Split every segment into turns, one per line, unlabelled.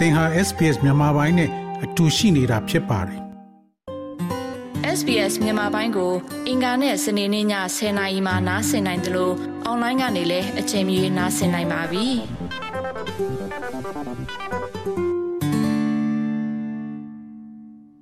သင်ဟာ SPS မြန်မာပိုင်းနဲ့အတူရှိနေတာဖြစ်ပါတယ်
SBS မြန်မာပိုင်းကို အင်ကာနဲ့စနေနေ့ည10:00နာရီမှနားဆင်နိုင်တယ်လို့အွန်လိုင်းကနေလည်းအချိန်မီနားဆင်နိုင်ပါပြီ။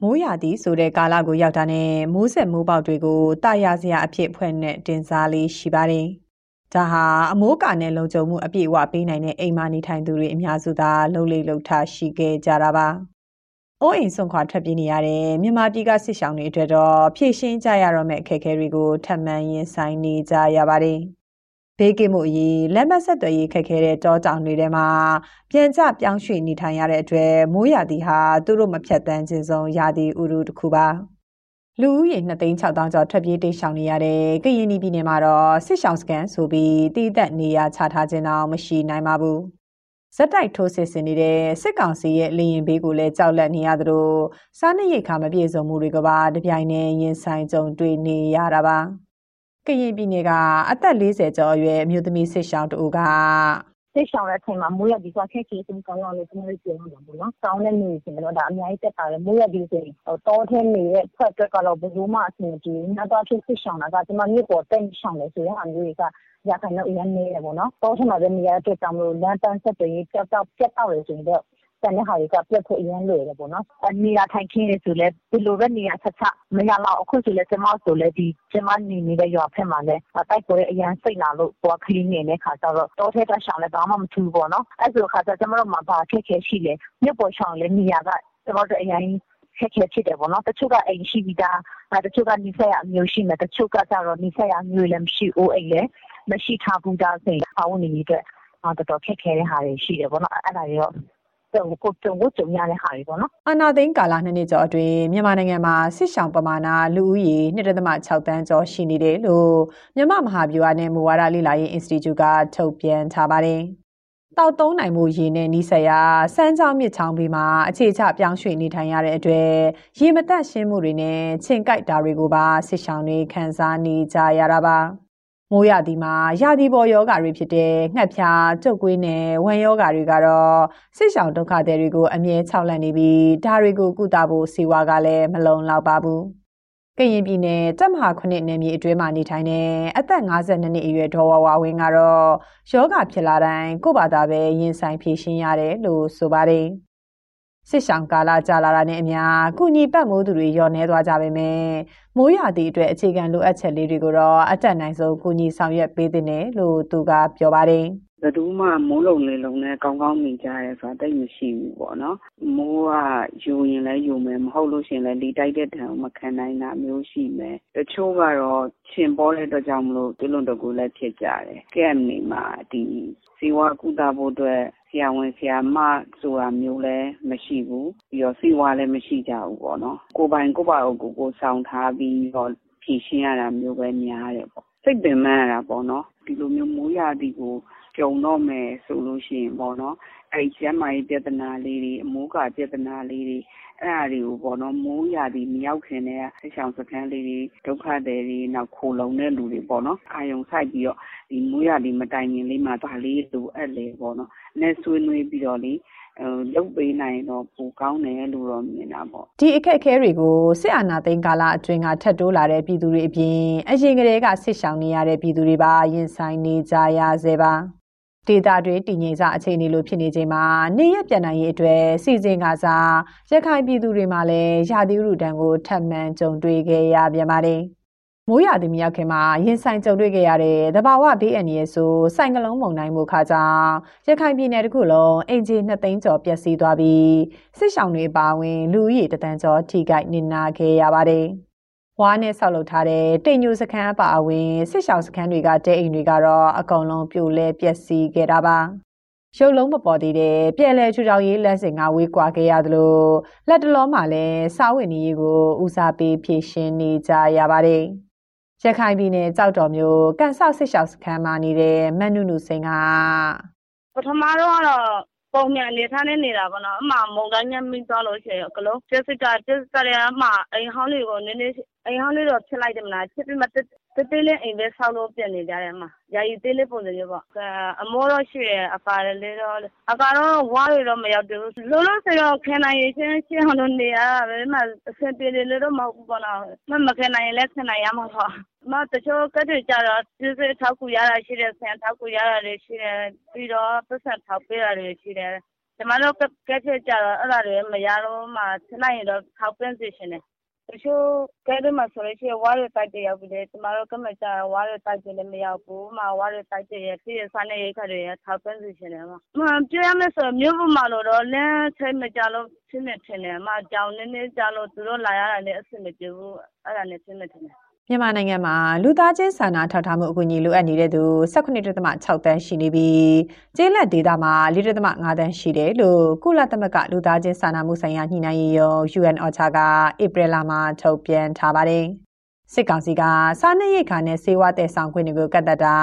မိုးရာသီဆိုတဲ့ကာလကိုရောက်တာနဲ့မိုးဆက်မိုးပေါက်တွေကိုတာယာစရာအဖြစ်ဖွဲ့နဲ့တင်စားလေးရှိပါတယ်။ ဒါဟာအမိုးကာနဲ့လုံခြုံမှုအပြည့်အဝပေးနိုင်တဲ့အိမ်မှာနေထိုင်သူတွေအများစုသာလှုပ်လေလှုပ်ထားရှိခဲ့ကြတာပါ။အိုးအိမ်ဆုံးခွာထွက်ပြေးနေရတဲ့မြန်မာပြည်ကစစ်ဆောင်တွေအတွက်တော့ဖြည့်ရှင်းကြရတော့မယ့်အခက်အခဲတွေကိုထပ်မံရင်ဆိုင်နေကြရပါတယ်။ဘေးကင်းမှုအရေးလက်မဆက်သွယ်ရေးခက်ခဲတဲ့တောတောင်တွေထဲမှာပြန်ကျပြောင်းရွှေ့နေထိုင်ရတဲ့အတွက်မိုးရာသီဟာသူတို့မဖြတ်တန်းခြင်းဆုံးရာသီဥတုတစ်ခုပါ။ လူဦးရေ2သိန်း6000ကျော်ထွက်ပြေးတိတ်ရှောင်နေရတဲ့ကရင်ပြည်နယ်မှာတော့စစ်ရှောင်စကန်ဆိုပြီးတည်သက်နေရချထားခြင်းတော့မရှိနိုင်ပါဘူး။ဇက်တိုက်ထိုးစစ်ဆင်နေတဲ့စစ်ကောင်စီရဲ့လေရင်ဘေးကိုလည်းကြောက်လန့်နေရသလိုစားနပ်ရိက္ခာမပြည့်စုံမှုတွေကပါတပြိုင်နက်ရင်ဆိုင်ကြုံတွေ့နေရတာပါ။ကရင်ပြည်နယ်ကအသက်40ကျော်အရွယ်အမျိုးသမီးစစ်ရှောင်တူက
စစ်ရှောင်တဲ့အချိန်မှာမိုးရဒီကခက်ခဲဆုံးကောင်းအောင်လို့ကျွန်တော်တို့ပြောရမှာပေါ့နော်။တောင်းတဲ့နေဆိုတော့ဒါအများကြီးတက်တာလေမိုးရဒီဆိုရင်တောထဲနေတဲ့ဖက်အတွက်ကတော့ဘယ်လိုမှအဆင်မပြေဘူး။နောက်တော့ဖြစ်စစ်ရှောင်တာကကျွန်မမြို့ပေါ်တက်ရှောင်တယ်ဆိုရင်အမျိုးတွေကရခိုင်တော့အရင်နေတယ်ပေါ့နော်။တောထဲမှာပဲနေရတဲ့အတွက်ကြောင့်မလို့လမ်းတန်းဆက်တွေကြောက်ကြောက်ပြတ်တော့ရဆိုရင်တော့ ကျန်တဲ့ဟာတွေကပြတ်ဖို့အရင်လွယ်တယ်ပေါ့နော်။နေရာထိုင်ခင်းတွေဆိုလည်းဒီလိုပဲ နေရာဆက်ချ မရတော့အခုဆိုလည်း ကျမဆိုလည်း ဒီ ကျမနေနေတဲ့ရွာဖက်မှာလည်း တိုက်ပွဲအရင်စိတ်လာလို့ပွားခလင်းနေတဲ့ခါကျတော့ တောထဲတရှောင်းလည်း ဘာမှမထူပေါ့နော်။အဲ့ဆိုခါကျ ကျမတို့မှာ ဘာခက်ခဲရှိလဲ မြတ်ပေါ်ရှောင်းလည်း နေရာက ကျမတို့အရင်ခက်ခဲဖြစ်တယ်ပေါ့နော် တချို့က အိမ်ရှိပြီးသား တချို့ကနိဆက်ရအမျိုးရှိမယ် တချို့ကကြတော့နိဆက်ရအမျိုးလည်း မရှိဘူးအိမ်လည်း မရှိထားဘူးဒါဆိုရင်အဝန်နေအတွက် တော်တော်ခက်ခဲတဲ့ဟာတွေ ရှိတယ်ပေါ့နော် အဲ့ဒါတွေတော့ ကြုံကိုကြုံကိုကြုံရတဲ့ဟာတွေပေါ့နော်
အာနာသိန်းကာလနှစ်နှစ်ကျော်အတွင်းမြန်မာနိုင်ငံမှာစစ်ရှောင်ပမာဏလူဦးရေ1.6တန်းကျော်ရှိနေတယ်လို့မြန်မာမဟာဗျူဟာနဲ့မူဝါဒလေ့လာရေး Institute ကထုတ်ပြန်ထားပါတယ်။တောက်သုံးနိုင်မှုရေနဲ့နီးစပ်ရာစမ်းချောင်းမြစ်ချောင်းဘေးမှာအခြေချပြောင်းရွှေ့နေထိုင်ရတဲ့အတွက်ရေမတက်ရှင်းမှုတွေနဲ့ချင်းကြိုက်တာတွေကိုပါစစ်ရှောင်တွေခံစားနေကြရတာပါ။ မိုးရသည်မှာရာသီပေါ်ယောဂါတွေဖြစ်တဲ့ငှက်ဖျား၊ကျုပ်ကွေးနဲ့ဝမ်းယောဂါတွေကတော့စစ်ရှောင်ဒုက္ခသည်တွေကိုအမြဲခြောက်လန့်နေပြီးဒါတွေကိုကုသဖို့စီဝါကလည်းမလုံလောက်ပါဘူး။ကရင်ပြည်နယ်တက်မဟာခုနှစ်နယ်မြေအတွင်းမှာနေထိုင်တဲ့အသက်52နှစ်အရွယ်ဒေါ်ဝါဝါဝင်းကတော့ယောဂဖြစ်လာတိုင်းကိုယ့်ဘာသာပဲရင်ဆိုင်ဖြေရှင်းရတယ်လို့ဆိုပါတယ်။ စစ်ဆောင်ကာလကြာလာတာနဲ့အမျှကုညီပတ်မိုးသူတွေရော့နေသွားကြပေမဲ့မိုးရာသီအတွက်အခြေခံလိုအပ်ချက်လေးတွေကိုတော့အတက်နိုင်ဆုံးကုညီဆောင်ရွက်ပေးတဲ့နယ်လို့သူကပြောပါတယ်
ဘယ်သူမှမိုးလုံလေလုံနဲ့ကောင်းကောင်းနေကြရဲဆိုတာတိတ်မရှိဘူးပေါ့နော်မိုးကယူရင်လည်းယူမယ်မဟုတ်လို့ရှိရင်လည်းလီတိုက်တဲ့တံမခံနိုင်တာမျိုးရှိမယ်တချို့ကတော့ရှင်ပေါ်တဲ့အတွက်ကြောင့်မလို့တွလွန်တကူလည်းဖြစ်ကြတယ်ကဲနေမှာဒီစီဝါကုသဖို့အတွက်ဆရာဝန်ဆရာမဆိုတာမျိုးလည်းမရှိဘူးပြီးတော့စီဝါလည်းမရှိကြဘူးပေါ့နော်ကိုပိုင်ကိုပါအုပ်ကိုကိုဆောင်ထားပြီးတော့ဖြည့်ရှင်းရတာမျိုးပဲများတယ်ပေါ့စိတ်ပင်ပန်းရတာပေါ့နော်ဒီလိုမျိုးမိုးရာသီကို ကြုံတော့မယ်ဆိုလို့ရှိရင်ပေါ့နော်အဲဒီကျန်းမာရေးပြဿနာလေးတွေအမိုးအကာပြဿနာလေးတွေအဲဒါတွေကိုပေါ့နော်မိုးရာသီမရောက်ခင်တည်းကစစ်ရှောင်စခန်းလေးတွေဒုက္ခသည်တွေနောက်ခိုလှုံတဲ့လူတွေပေါ့နော်အာရုံစိုက်ပြီးတော့ဒီမိုးရာသီမတိုင်ခင်လေးမှာဒါလေးလိုအပ်လေပေါ့နော်နဲ့ဆွေးနွေးပြီးတော့လေလုတ်ပေးနိုင်တော့ပိုကောင်းတယ်လို့တော့မြင်တာပေါ့
ဒီအခက်အခဲတွေကိုစစ်အာဏာသိမ်းကာလအတွင်းကထပ်တိုးလာတဲ့ပြည်သူတွေအပြင်အရင်ကတည်းကစစ်ရှောင်နေရတဲ့ပြည်သူတွေပါရင်ဆိုင်နေကြရဆဲပါ ဒေတာတွေတည်ငြိမ်စအခြေအနေလိုဖြစ်နေချိန်မှာနေရပြန်နိုင်ရေးအတွက်စီစဉ်ကစားရခိုင်ပြည်သူတွေမှာလည်းရာသီဥတုတန်းကိုထပ်မံကြုံတွေ့ခဲ့ရပြန်ပါတယ်။မိုးရာသီမရောက်ခင်မှာရင်ဆိုင်ကြုံတွေ့ခဲ့ရတဲ့တဘာဝဘေးအန္တရာယ်ဆိုစိုင်ကလုံးမုန်တိုင်းမှုခါကြောင့်ရခိုင်ပြည်နယ်တစ်ခုလုံးအင်ဂျီ2သိန်းကျော်ပျက်စီးသွားပြီးစစ်ရှောင်တွေပါဝင်လူဦးရေတသန်းကျော်ထိခိုက်နေနာခဲ့ရပါတယ်။ ဝါးနဲ့ဆောက်လုပ်ထားတဲ့တိမ်ညိုစခန်းအပါအဝင်စစ်ရှောင်းစခန်းတွေကတဲအိမ်တွေကတော့အကုန်လုံးပြိုလဲပျက်စီးခဲ့တာပါရုပ်လုံးမပေါ်သေးတဲ့ပြည်လဲချူချောင်ရေးလက်စင်ကဝေးကွာခဲ့ရသလိုလက်တလုံးမှာလည်းစားဝတ်နေရေးကိုဦးစားပေးဖြည့်ရှင်းနေကြရပါတယ်ရခိုင်ပြည်နယ်ကြောက်တော်မျိုးကန်ဆောက်စစ်ရှောက်စခန်းမှာနေတဲ့မန်နုနုစိန်က
ပထမတော့ကတော့ ပုံမှန်အနေထားနဲ့နေတာပေါ့နော်အမှမုံတိုင်းညမိသွားလို့ရှိရင်ကလုံးကျစစ်ကကျစစ်ကလည်းအမှအိမ်ဟောင်းလေးကို နည်းနည်း အိမ်ဟောင်းလေးတော့ဖြစ်လိုက်တယ်မလားဖြစ်ပြီးမှ တတေးသေးလေးအိမ်ပဲဆောက်လို့ပြန်နေကြတယ်မှာယာယီသေးလေးပုံစံမျိုးပေါ့အမိုးတော့ရှိတယ်အကာလေးတော့အကာတော့ဝါတွေတော့မရောက်သေးဘူးလုံးလုံးစတော့ခဏရေးချင်းရှင်းအောင်လို့နေရတာပဲမှအဆင်ပြေလေလို့တော့မဟုတ်ဘူးပေါ့နော်မမခဏရင်လည်းခဏရမှာပေါ့မတချို့ကတည်းကကြတော့ဒီစိထောက်ကူရတာရှိတယ်ဆန်ထောက်ကူရတာတွေရှိတယ်ပြီးတော့ပတ်စံထောက်ပေးတာတွေရှိတယ်ကျမတို့ကကက်ဖြစ်ကြတော့အဲ့ဒါတွေမရတော့မှခဏရင်တော့ထောက်ပင်းစီရှင်တယ် တချို့ကဲတယ်မှာဆိုလို့ရှိရင်ဝါရတိုက်တရောက်ပြီးတယ်ကျမတို့ကမှကြာဝါရတိုက်တယ်လည်းမရောက်ဘူးမဝါရတိုက်တယ်ရပြည့်စားနေရခက်တယ်ထောက်ပင်းစီရှင်တယ်မှာမပြောရမယ်ဆိုမြို့ပေါ်မှာတော့လမ်းထိမကြလို့ရှင်းနေထင်တယ်အမကြောင်နည်းနည်းကြလို့သူတို့လာရတာလည်းအဆင်မပြေဘူးအဲ့ဒါနဲ့ရှင်းနေထင်တယ်
မြန်မာနိုင်ငံမှာလူသားချင်းစာနာထောက်ထားမှုအကူအညီလိုအပ်နေတဲ့သူ18.6တန်းရှိနေပြီးကျေးလက်ဒေသမှာ4.5တန်းရှိတယ်လို့ကုလသမဂ္ဂလူသားချင်းစာနာမှုဆိုင်ရာညှိနှိုင်းရေးရုံး UNOCHA ကဧပြီလမှာထုတ်ပြန်ထားပါတယ်။စစ်ကောင်စီကစားနပ်ရိက္ခာနဲ့ဆေးဝါးတည်ဆောင်ခွင့်တွေကိုကတ်တက်တာ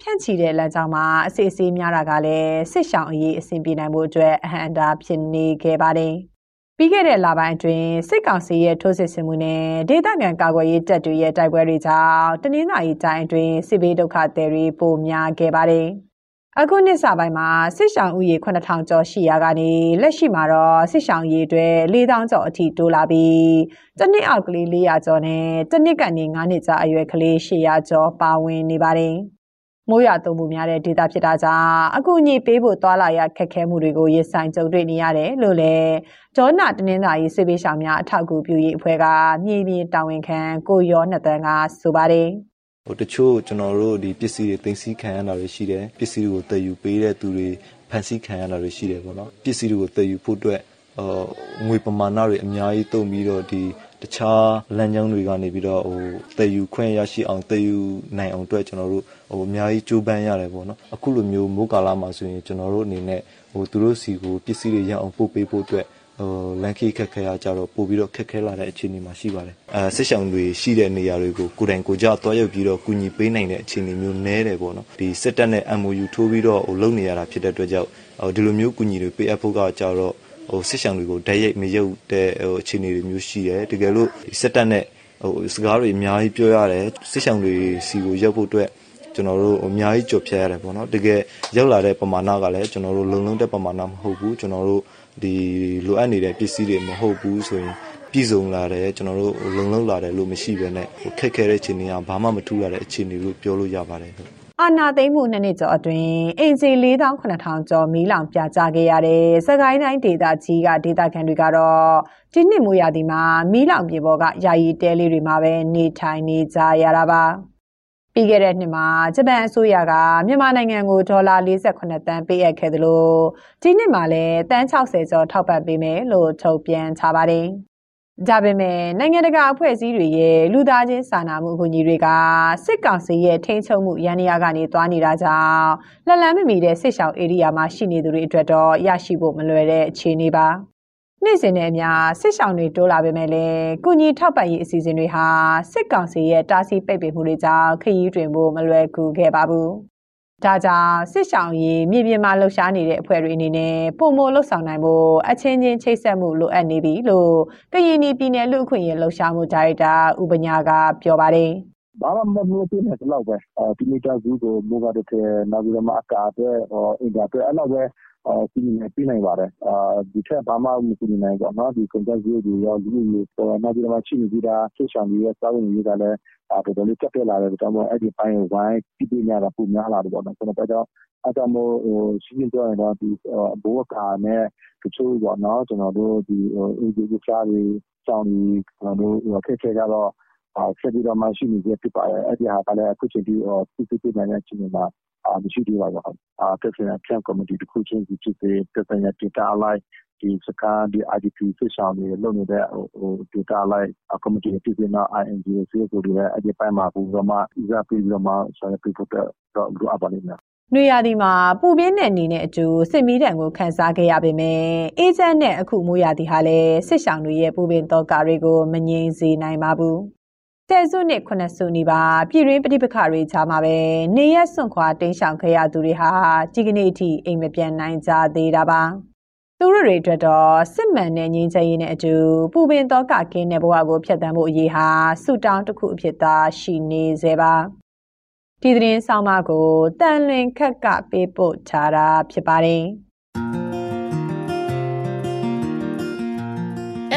ဖြန့်ချီတဲ့လမ်းကြောင်းမှာအစီအစီများတာကလည်းစစ်ရှောင်အရေးအဆင်ပြေနိုင်မှုအတွက်အဟန့်အတားဖြစ်နေခဲ့ပါတယ်။ ပြီးခဲ့တဲ့လပိုင်းအတွင်းစစ်ကောင်စီရဲ့ထိုးစစ်ဆင်မှုနဲ့ဒေသခံကာကွယ်ရေးတပ်တွေရဲ့တိုက်ပွဲတွေကြောင့်တနင်္လာရီတိုင်းအတွင်းစစ်ဘေးဒုက္ခသည်တွေပိုများခဲ့ပါတယ်။အခုနှစ်စပိုင်းမှာစစ်ရှောင်ဦးရေ9000ကျော်ရှိရာကနေလက်ရှိမှာတော့စစ်ရှောင်ရေတွေ4000ကျော်အထိတိုးလာပြီးတနစ်အောက်ကလေး400ကျော်နဲ့တနစ်ကနေ9နှစ်ကြာအရွယ်ကလေး800ကျော်ပါဝင်နေပါတယ်။ မိုးရွာသွန်းမှုများတဲ့ဒေသဖြစ်တာကြောင့်အကူအညီပေးဖို့သွာလာရခက်ခဲမှုတွေကိုရင်ဆိုင်ကြုံတွေ့နေရတယ်လို့လည်းဒေါနာတနင်္သာရီစစ်ပေးဆောင်များအထောက်အကူပြုရေးအဖွဲ့ကမြေပြင်တာဝန်ခံကိုရောနှစ်တန်းကဆိုပါတယ်
ဟိုတချို့ကျွန်တော်တို့ဒီပစ္စည်းတွေတင်စီခံရတာတွေရှိတယ်ပစ္စည်းတွေကိုတည်ယူပေးတဲ့သူတွေဖန်ဆီးခံရတာတွေရှိတယ်ပေါ့နော်ပစ္စည်းတွေကိုတည်ယူဖို့အတွက်အော်ငွေပမာဏတွေအများကြီးတုံပြီးတော့ဒီ တခြားလမ်းကြောင်းတွေကနေပြီးတော့ဟိုတည်ယူခွင့်ရရှိအောင်တည်ယူနိုင်အောင်အတွက်ကျွန်တော်တို့ဟိုအများကြီးကြိုးပမ်းရတယ်ပေါ့နော်အခုလိုမျိုးမိုးကာလမှာဆိုရင်ကျွန်တော်တို့အနေနဲ့ဟိုသူတို့စီကိုပစ္စည်းတွေရအောင်ပို့ပေးဖို့အတွက်ဟိုလန်ခီခက်ခဲရကြတော့ပို့ပြီးတော့ခက်ခဲလာတဲ့အခြေအနေမှာရှိပါတယ်အဲဆက်ဆောင်တွေရှိတဲ့နေရာတွေကိုကိုယ်တိုင်ကိုကြတွားရောက်ပြီးတော့ကူညီပေးနိုင်တဲ့အခြေအနေမျိုးနည်းတယ်ပေါ့နော်ဒီစစ်တပ်နဲ့ MOU ထိုးပြီးတော့ဟိုလုပ်နေရတာဖြစ်တဲ့အတွက်ကြောင့်ဟိုဒီလိုမျိုးကူညီတွေပေးအပ်ဖို့ကကြတော့ ဟိုစစ်ဆောင်တွေကိုဓာတ်ရိုက်မရုပ်တဲ့ဟိုအခြေအနေတွေမျိုးရှိတယ်တကယ်လို့စစ်တပ်နဲ့ဟိုစကားတွေအများကြီးပြောရတယ်စစ်ဆောင်တွေစီကိုရောက်ဖို့အတွက်ကျွန်တော်တို့အများကြီးကြော်ဖြတ်ရတယ်ပေါ့နော်တကယ်ရောက်လာတဲ့ပမာဏကလည်းကျွန်တော်တို့လုံလုံတဲ့ပမာဏမဟုတ်ဘူးကျွန်တော်တို့ဒီလိုအပ်နေတဲ့ပစ္စည်းတွေမဟုတ်ဘူးဆိုရင်ပြည်စုံလာတယ်ကျွန်တော်တို့လုံလုံလာတယ်လို့မရှိဘဲနဲ့ခက်ခဲတဲ့အခြေအနေကဘာမှမထူးရတဲ့အခြေအနေလို့ပြောလို့ရပါတယ်
အာနာသိမ့်မှုနှစ်နှစ်ကျော်အတွင်းအင်ဂျီ4800ကျော်မီးလောင်ပြကြခဲ့ရတဲ့စကိုင်းတိုင်းဒေသကြီးကဒေသခံတွေကတော့ဒီနှစ်မိုးရာသီမှာမီးလောင်ပြေပေါ်ကယာယီတဲလေးတွေမှာပဲနေထိုင်နေကြရတာပါပြီးခဲ့တဲ့နှစ်မှာဂျပန်အစိုးရကမြန်မာနိုင်ငံကိုဒေါ်လာ48တန်းပေးအပ်ခဲ့သလိုဒီနှစ်မှာလည်းတန်း60ကျော်ထောက်ပံ့ပေးမယ်လို့ထုတ်ပြန်ထားပါတယ် ဒါပေမဲ့နိုင်ငံတကာအဖွဲ့အစည်းတွေရဲ့လူသားချင်းစာနာမှုအကူအညီတွေကစစ်ကောင်စီရဲ့ထိန်းချုပ်မှုရန်ရာကနေသွားနေတာကြောင့်လက်လန်းမမီတဲ့စစ်ရှောင်းဧရိယာမှာရှိနေသူတွေအတွက်တော့ရရှိဖို့မလွယ်တဲ့အခြေအနေပါနေ့စဉ်နဲ့အမျှစစ်ရှောင်းတွေတိုးလာပေမဲ့လည်းကုညီထောက်ပံ့ရေးအစီအစဉ်တွေဟာစစ်ကောင်စီရဲ့တားဆီးပိတ်ပင်မှုတွေကြောင့်ခရီးတွင်ဖို့မလွယ်ကူခဲ့ပါဘူး ဒါကြောင့်စစ်ဆောင်ရေးမြေပြင်မှာလှုပ်ရှားနေတဲ့အဖွဲ့တွေအနေနဲ့ပုံမလှုပ်ဆောင်နိုင်ဖို့အချင်းချင်းချိတ်ဆက်မှုလိုအပ်နေပြီလို့ကရင်ပြည်နယ်လူ့အခွင့်အရေးလှုပ်ရှားမှုဒါရိုက်တာဥပညာကပြောပါတယ်
ဘာမှ မလုပ်သေးတဲ့လောက်ပဲဒီမီတာဇူကို မိုးကတော့နောက်ပြီးတော့မှ အကာအတွက်အင်တာအတွက် အဲ့လောက်ပဲ ကူညီပေးနိုင်ပါတယ်။ဒီထက်ဘာမှ မကူညီနိုင်ဘူးပေါ့နော်။ဒီကုန်ကျစရိတ်တွေရော လူမှုရေးရော နောက်ပြီးတော့ရှိနေပြီးသား စစ်ရှောင်တွေရဲ့ စားဝတ်နေရေးကလည်း တော်တော်လေး ကျပ်တည်းလာတဲ့အတွက်ကြောင့်မို့ အဲ့ဒီအပိုင်းကို ဝိုင်းဖိပေးနေရတာ ပိုများလာတယ်ပေါ့နော်။အဲဒါကြောင့်အဲဒါကြောင့်မို့ ရှင်းရှင်းပြောရရင်တော့ဒီအမိုးအကာနဲ့ တချို့ပေါ့နော် ကျနော်တို့ဒီအိမ်ခြေကိစ္စတွေ စောင့်တွေကျနော်တို့အခက်အခဲကတော့ ဆက်ပြီးတော့မှ ရှိနေဆဲဖြစ်ပါတယ်။အဲ့ဒီဟာကလည်း အခုချိန်ထိဖြည့်ဆည်းပေးနိုင်တဲ့ အခြေအနေမှာ မရှိသေးပါဘူး။သက်ဆိုင်ရာ Camp Committee တခုချင်းစီဖြစ်စေ၊သက်ဆိုင်ရာ ဒေသအလိုက်ဒီစခန်းဒီ IDP စစ်ရှောင်တွေ လုပ်နေတဲ့ ဒေသအလိုက် ကော်မတီဖြစ်စေ နောက် INGO CSO တွေလည်း အဲ့ဒီအပိုင်းမှာ ပိုပြီးတော့မှ ဦးစားပေးပြီးတော့မှ ဆောင်ရွက်ပေးဖို့အတွက်လိုအပ်ပါလိမ့်မယ်
နွေရာသီမှာ ပူပြင်းတဲ့အနေနဲ့အကျိုးစစ်မီးတံကိုခန်းစားခဲ့ရပေမဲ့အေဂျင့်နဲ့ အခုမိုးရာသီဟာလည်း စစ်ဆောင်တွေရဲ့ ပူပင်တော့ကာတွေကို မငြိမ်စေနိုင်ပါဘူး ဆယ်စုနှစ်ခုနှစ်စုနီးပါးပြည်တွင်းပဋိပက္ခတွေကြားမှာပဲနေရက်စွန့်ခွာတိမ်းရှောင်ခဲ့ရသူတွေဟာဒီကနေ့အထိအိမ်မပြန်နိုင်ကြသေးတာပါသူတို့တွေအတွက်တော့စစ်မှန်တဲ့ငြိမ်းချမ်းရေးနဲ့အတူပူပင်တော့ကကင်းတဲ့ဘဝကိုဖျက်ဆီးမှုအရေးဟာဆူတောင်းတစ်ခုအဖြစ်သာရှိနေစေပါဒီသတင်းဆောင်မကိုတန်လွင်ခက်ကပေးပို့ထားတာဖြစ်ပါတယ်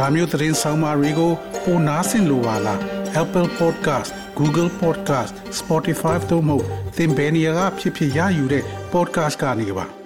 ဒါမျိုးသတင်းဆောင်မတွေကိုပိုနားဆင်လိုပါလား Apple Podcast Google Podcast Spotify တို့မှာသင်ပင်ရာဖြစ်ဖြစ်ရယူတဲ့ podcast ကနေပါ